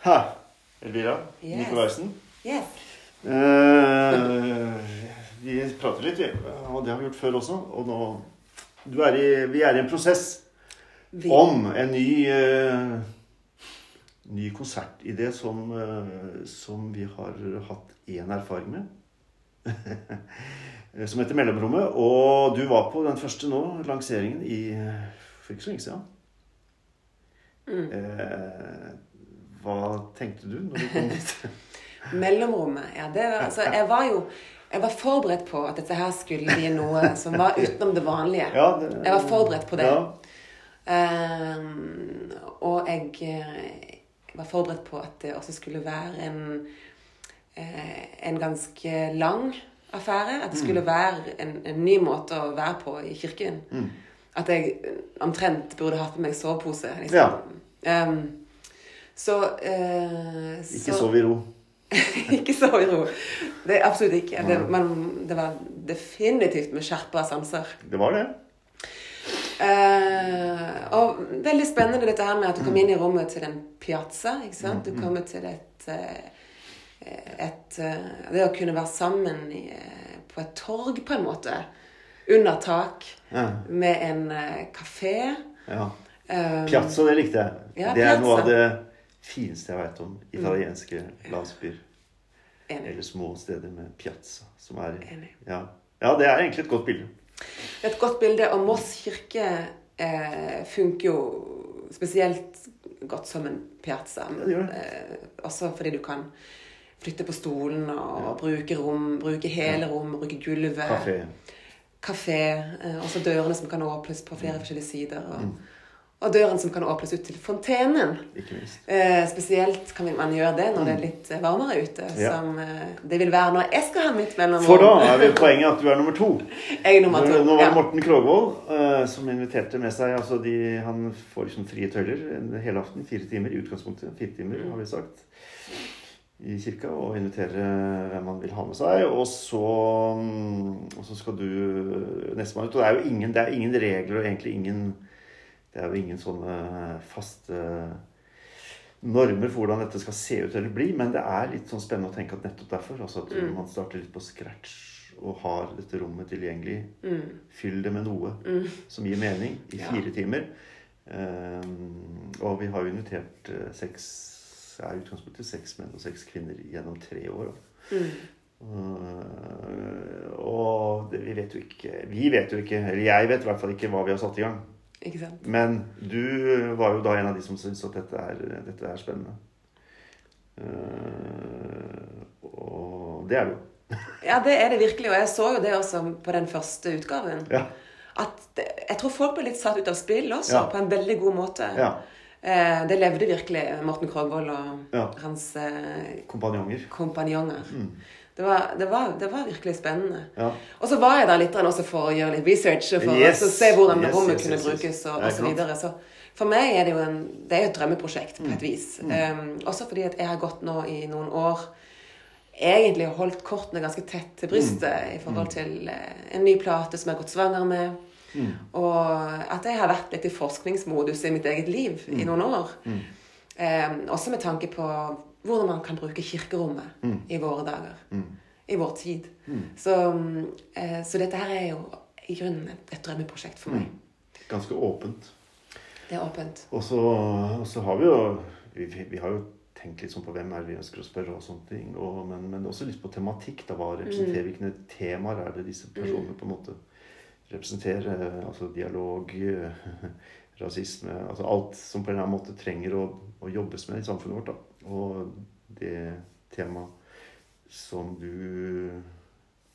Hæ. Elvira Yes. Nikolaisen. Yes. Eh, vi prater litt, vi. Og det har vi gjort før også. Og nå du er i, Vi er i en prosess Vi, om en ny eh, Ny konsertidé som, eh, som vi har hatt én erfaring med. som heter Mellomrommet. Og du var på den første nå, lanseringen, i for ikke så lenge siden. Mm. Eh, hva tenkte du når du kom dit? Mellomrommet. Ja, det var, altså, jeg var jo jeg var forberedt på at dette her skulle bli noe som var utenom det vanlige. Ja, det, Jeg var forberedt på det. Ja. Ehm, og jeg, eh, var forberedt på at det også skulle være en, eh, en ganske lang affære. At det skulle være en, en ny måte å være på i kirken. Mm. At jeg omtrent burde hatt med meg sovepose. Liksom. Ja. Ehm, så, eh, Ikke sov i ro. ikke sov i ro. Det absolutt ikke. Det, men det var definitivt med skjerpa sanser. Det var det. Eh, og veldig spennende dette her med at du kom inn i rommet til en piazza. ikke sant? Du kommer til et, eh, et eh, Det å kunne være sammen i, eh, på et torg, på en måte. Under tak. Ja. Med en kafé. ja. Piazza, det likte jeg. Ja, det er noe av det fineste jeg veit om italienske landsbyer. Enig. Eller små steder med piazza. Som er ja. ja, det er egentlig et godt bilde. Et godt bilde. Og Moss kirke eh, funker jo spesielt godt som en piazza. Ja, det det. Eh, også fordi du kan flytte på stolen og bruke rom, bruke hele rom, bruke gulvet. Kafé. Kafé. Eh, også dørene som kan åpnes på Mm. flere forskjellige sider. Og, og døren som kan åpnes ut til fontenen. Ikke. Eh, spesielt kan man gjøre det når det er litt eh, varmere ute, Mm. Ja. som eh, det vil være når jeg skal ha mitt mellomrom. For da er vi poenget at du er nummer to. Jeg er nummer to. Nå var det ja. Morten Krogvold eh, som inviterte med seg altså de, Han får liksom frie tøyler hele aften. Fire timer i utgangspunktet. Fire timer, har vi sagt. I kirka. Og invitere hvem man vil ha med seg. Og så, mm, og så skal du nestemann ut. Og det er jo ingen, det er ingen regler og egentlig ingen Det er jo ingen sånne faste normer for hvordan dette skal se ut eller bli. Men det er litt sånn spennende å tenke at nettopp derfor. Altså at man starter litt på scratch og har dette rommet tilgjengelig. Mm. Fyll det med noe som gir mening i Ja. fire timer. Um, og vi har jo invitert eh, seks er i utgangspunktet seks menn og seks kvinner gjennom tre år. Mm. Eh, og det, vi vet jo ikke Vi vet jo ikke, eller jeg vet i hvert fall ikke hva vi har satt i gang. Ikke sant? Men du var jo da en av de som syntes at dette er, dette er spennende. Uh, og det er det jo. Ja, det er det virkelig. Og jeg så jo det også på den første utgaven. Ja. At det, jeg tror folk ble litt satt ut av spill også, Ja. på en veldig god måte. ja. Eh, det levde virkelig Morten Krogvold og Ja. hans eh, Kompanjonger. kompanjonger. Mm. Det, var, det, var, det var virkelig spennende. Ja. Og så var jeg der litt for å gjøre litt research og for Yes. å se hvordan Yes, rommet yes, kunne brukes og, og så videre. Så for meg er det jo en, det er et drømmeprosjekt Mm. på et vis. Um, også fordi at jeg har gått nå i noen år egentlig holdt kortene ganske tett til brystet Mm. i forhold til eh, en ny plate som jeg har gått svanger med. Mm. Og at jeg har vært litt i forskningsmodus i mitt eget liv Mm. i noen år. Um, også med tanke på hvordan man kan bruke kirkerommet Mm. i våre dager. I vår tid. Mm. Så, mm, eh, så dette her er jo i grunnen et, et drømmeprosjekt for meg. Ganske åpent. Det er åpent. Og så, og så har vi jo vi, vi vi har jo tenkt litt sånn på hvem er det vi ønsker å spørre, og sånne ting. Og, men, men også litt på tematikk. da, Hva representerer, Hvilke temaer er det disse personene på en måte representerer? Altså dialog, rasisme altså Alt som på en eller annen måte trenger å, å jobbes med i samfunnet vårt. da. Og det temaet som du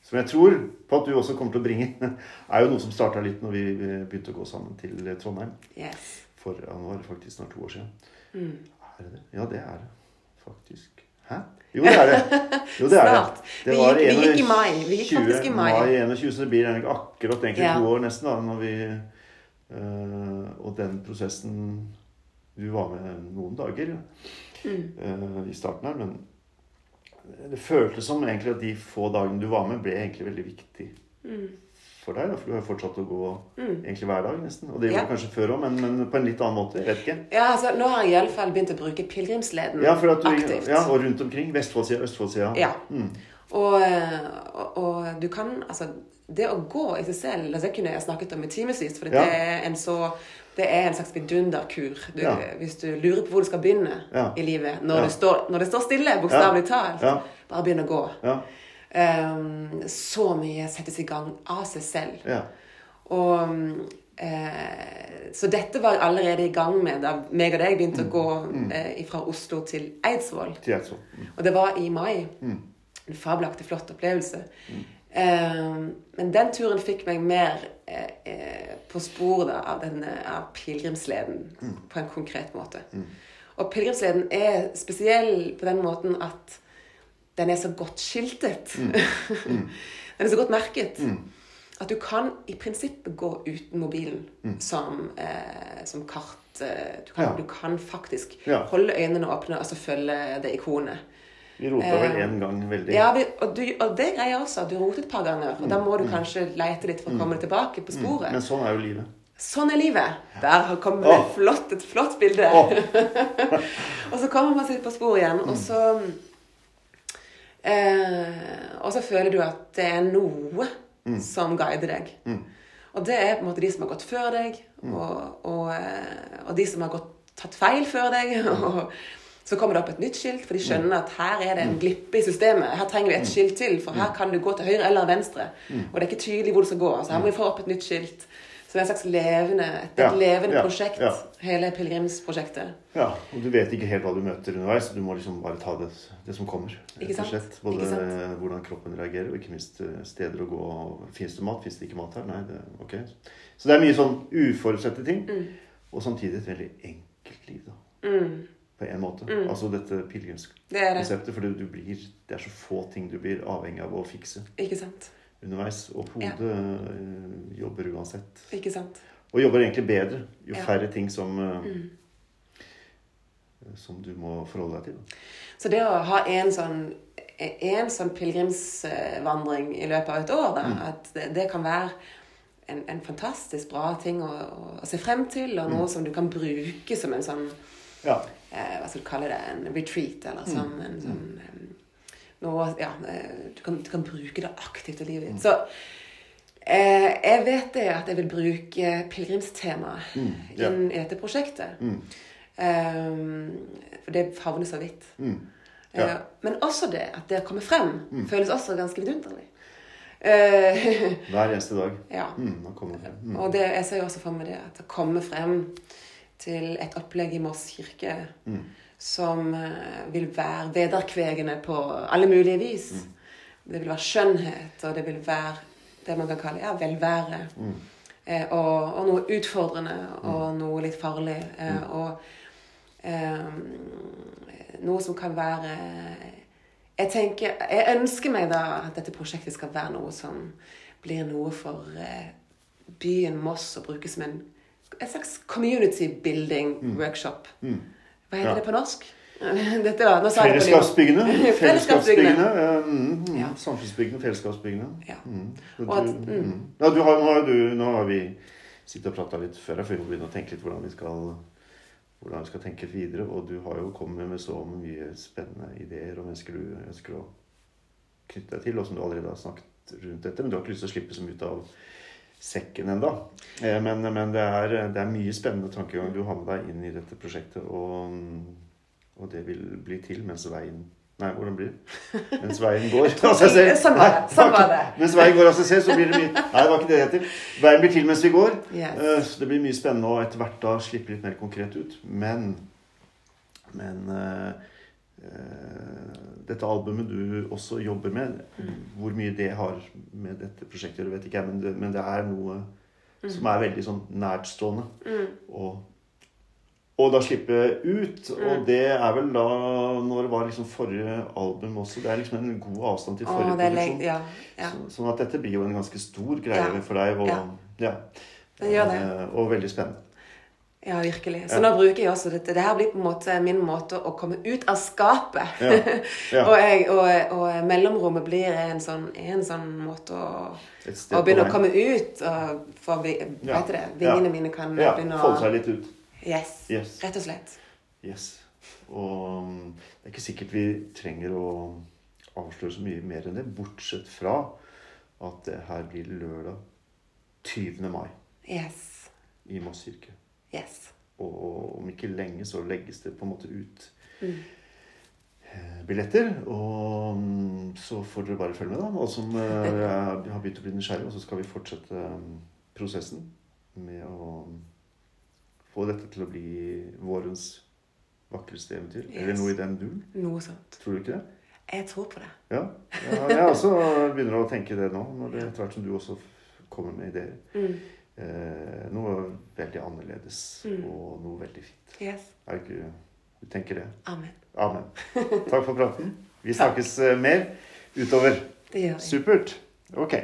Som jeg tror på at du også kommer til å bringe, er jo noe som starta litt når vi begynte å gå sammen til Trondheim. Yes. For ja, nå er det faktisk snart to år siden. Mm. Er det det? Ja, det er det. Faktisk. Hæ? Jo, det er det. Jo, det er det. Det Vi gikk- vi gikk i mai. Vi gikk faktisk i mai. 21, så det blir egentlig akkurat egentlig Ja. to år nesten, da, når vi øh, Og den prosessen Du var med noen dager Mm. øh, i starten her, men det føltes som egentlig at de få dagene du var med, ble egentlig veldig viktig Mm. for deg, da, for du har jo fortsatt å gå Mm. egentlig hver dag nesten. Og det gjorde Ja. kanskje før òg, men, men på en litt annen måte. Jeg vet ikke. Ja, altså, nå har jeg iallfall begynt å bruke pilegrimsleden Ja, aktivt. ja, Og rundt omkring. Vestfoldsida, Østfoldsida. Ja. Mm. Og, eh, og du kan Altså, det å gå i seg selv altså, Det kunne jeg snakket om i timevis, for Ja. det er en så det er en slags vidunderkur. Du, Ja. Hvis du lurer på hvor du skal begynne Ja. i livet når, står, når det står stille, bokstavelig talt, bare begynn å gå. Ja. Um, så mye settes i gang av seg selv. ja. Og eh, Så dette var jeg allerede i gang med da meg og deg begynte å gå Mm. eh, fra Oslo til Eidsvoll. Til Eidsvoll. Mm. Og det var i mai. Mm. En fabelaktig flott opplevelse. Eh, men den turen fikk meg mer eh, eh, på sporet av, denne, av pilegrimsleden på en konkret måte. Og pilegrimsleden er spesiell på den måten at den er så godt skiltet. den er så godt merket. At du kan i prinsippet gå uten mobilen som, eh, som kart. eh, Du kan, Ja. du kan faktisk Ja. holde øynene åpne og så følge det ikonet. Vi rota vel Eh, én gang veldig. Ja, vi, og, du, og det greier jeg også. Du rotet et par ganger. Og da må du kanskje leite litt for å komme tilbake på sporet. Men sånn er jo livet. Sånn er livet. Der har kommet oh. flott, et flott bilde. Oh. og så kommer man seg på sporet igjen, og så eh, Og så føler du at det er noe som guider deg. Og det er på en måte de som har gått før deg, og, og, eh, og de som har gått, tatt feil før deg. og så kommer det opp et nytt skilt, for de skjønner at her er det en glippe i systemet. Her trenger vi et skilt til, for her kan du gå til høyre eller venstre. Og det er ikke tydelig hvor du skal gå. Så her må vi få opp et nytt skilt. Så det er et slags levende, et Ja, levende ja, prosjekt, ja. hele pilegrimsprosjektet. Ja, og du vet ikke helt hva du møter underveis. Du må liksom bare ta det, det som kommer. Ikke sant? slett. Både sant? hvordan kroppen reagerer, og ikke minst eh, steder å gå. Fins det mat? Fins det ikke mat her? Nei, det, ok. Så det er mye sånn uforutsette ting. Mm. Og samtidig et veldig enkelt liv, da. På en måte. Mm. Altså dette pilegrimskonseptet. Det det. For du blir, det er så få ting du blir avhengig av å fikse underveis. Og hodet eh, jobber uansett. Ikke sant? Og jobber egentlig bedre jo Ja. Mm. færre ting som mm. Som du må forholde deg til. Så det å ha en sånn en sånn pilegrimsvandring i løpet av et år, da, at det, det kan være en, en fantastisk bra ting å, å, se frem til, og noe som du kan bruke som en sånn Ja. eh, Hva skal du kalle det? En retreat, eller som en sånn um, noe, ja, eh, du, kan, du kan bruke det aktivt i livet ditt. Så eh, jeg vet det at jeg vil bruke pilegrimstemaet yeah. inn i dette prosjektet. Um, for det favner så vidt. Mm. Ja. Eh, men også det at det å komme frem føles også ganske vidunderlig. Eh, Hver eneste dag. ja. Mm. Mm. Og det, jeg ser jo også for meg det at å komme frem til et opplegg i Moss kirke Mm. som eh, vil være vederkvegende på alle mulige vis. Det vil være skjønnhet, og det vil være det man kan kalle ja, velvære. Eh, og, og noe utfordrende og noe litt farlig. Eh, og eh, noe som kan være jeg tenker, jeg ønsker meg da at dette prosjektet skal være noe som blir noe for eh, byen Moss å bruke som en, en slags community building workshop. Hva heter Ja. det på norsk? Dette da. Fellesskapsbyggene. Fellesskapsbyggene. Eh, mm, Ja. Samfunnsbyggene, fellesskapsbyggene. Ja. Mm. Og Og at- mm. Ja, du nå, har du, nå har vi sittet og prata litt før, her, for vi må begynne å tenke litt hvordan vi skal hvordan vi skal tenke videre. Og du har jo kommet med så mye spennende ideer og mennesker du ønsker å knytte deg til, og som du allerede har snakket rundt dette. Men du har ikke lyst til å slippe så mye ut av sekken ennå. Eh, men men det, er, det er mye spennende tankegang du har med deg inn i dette prosjektet. Og, og det vil bli til mens veien Nei, hvordan blir det? Mens veien går av seg selv. Sånn var det. Sånn var det. Mens veien går av seg selv, så blir det mye Nei, det var ikke det det heter. Veien blir til mens vi går. Yes. Eh, det blir mye spennende å etter hvert da slippe litt mer konkret ut. Men Men eh, dette albumet du også jobber med, hvor mye det har med dette prosjektet vet ikke jeg, men det, men det er noe som er veldig sånn nærtstående. Og, og da slippe ut. Og det er vel da Når det var liksom forrige album også. Det er liksom en god avstand til forrige er produksjon. ja, ja. Så, sånn at dette blir jo en ganske stor greie Ja. for deg. Og, Ja. ja. Det gjør det. Eh, og veldig spennende. Ja, virkelig. Så Ja. nå bruker jeg også dette. Det her blir på en måte min måte å komme ut av skapet. Ja. Ja. og, jeg, og, og mellomrommet blir en sånn, en sånn måte å, å begynne å komme ut. Og få Ja. heter det? Vingene mine kan Ja, begynne å folde seg litt ut. Yes. Yes. Rett og slett. Yes. Og mm, det er ikke sikkert vi trenger å avsløre så mye mer enn det, bortsett fra at det her blir lørdag 20. mai Yes. i Moss kirke. Yes. Og om ikke lenge så legges det på en måte ut Mm. eh, billetter. Og mm, så får dere bare følge med, da. Og som eh, er- har begynt å bli nysgjerrig, Og så skal vi fortsette mm, prosessen med å få dette til å bli vårens vakreste eventyr. Eller Yes. noe i den duren. Noe sånt. Tror du ikke det? Jeg tror på det. Ja. ja jeg også begynner å tenke det nå, når det etter hvert som du også kommer med ideer. Mm. Eh, noe veldig annerledes Mm. og noe veldig fint. Yes. Er det ikke Du tenker det? Amen. Amen. Takk for praten. Vi snakkes eh, mer utover. Det gjør vi Supert. Ok.